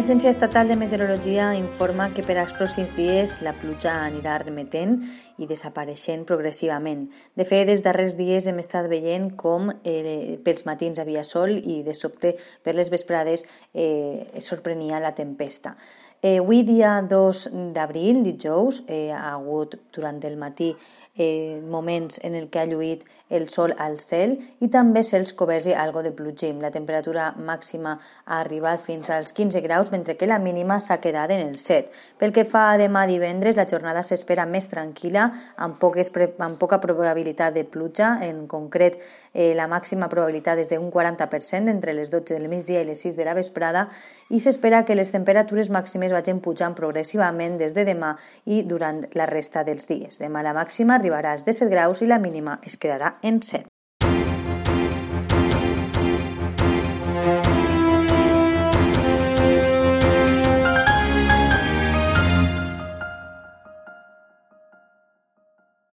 l'Agència Estatal de Meteorologia informa que per als pròxims dies la pluja anirà remetent i desapareixent progressivament. De fet, els darrers dies hem estat veient com eh, pels matins havia sol i de sobte per les vesprades eh, sorprenia la tempesta. Eh, avui, dia 2 d'abril, dijous, eh, ha hagut durant el matí eh, moments en el que ha lluït el sol al cel i també cels coberts i algo de plugim. La temperatura màxima ha arribat fins als 15 graus, mentre que la mínima s'ha quedat en el 7. Pel que fa a demà divendres, la jornada s'espera més tranquil·la, amb, poques, amb poca probabilitat de pluja. En concret, eh, la màxima probabilitat és d'un 40% entre les 12 del migdia i les 6 de la vesprada i s'espera que les temperatures màximes vagin pujant progressivament des de demà i durant la resta dels dies. Demà la màxima arribarà als 17 graus i la mínima es quedarà en 7.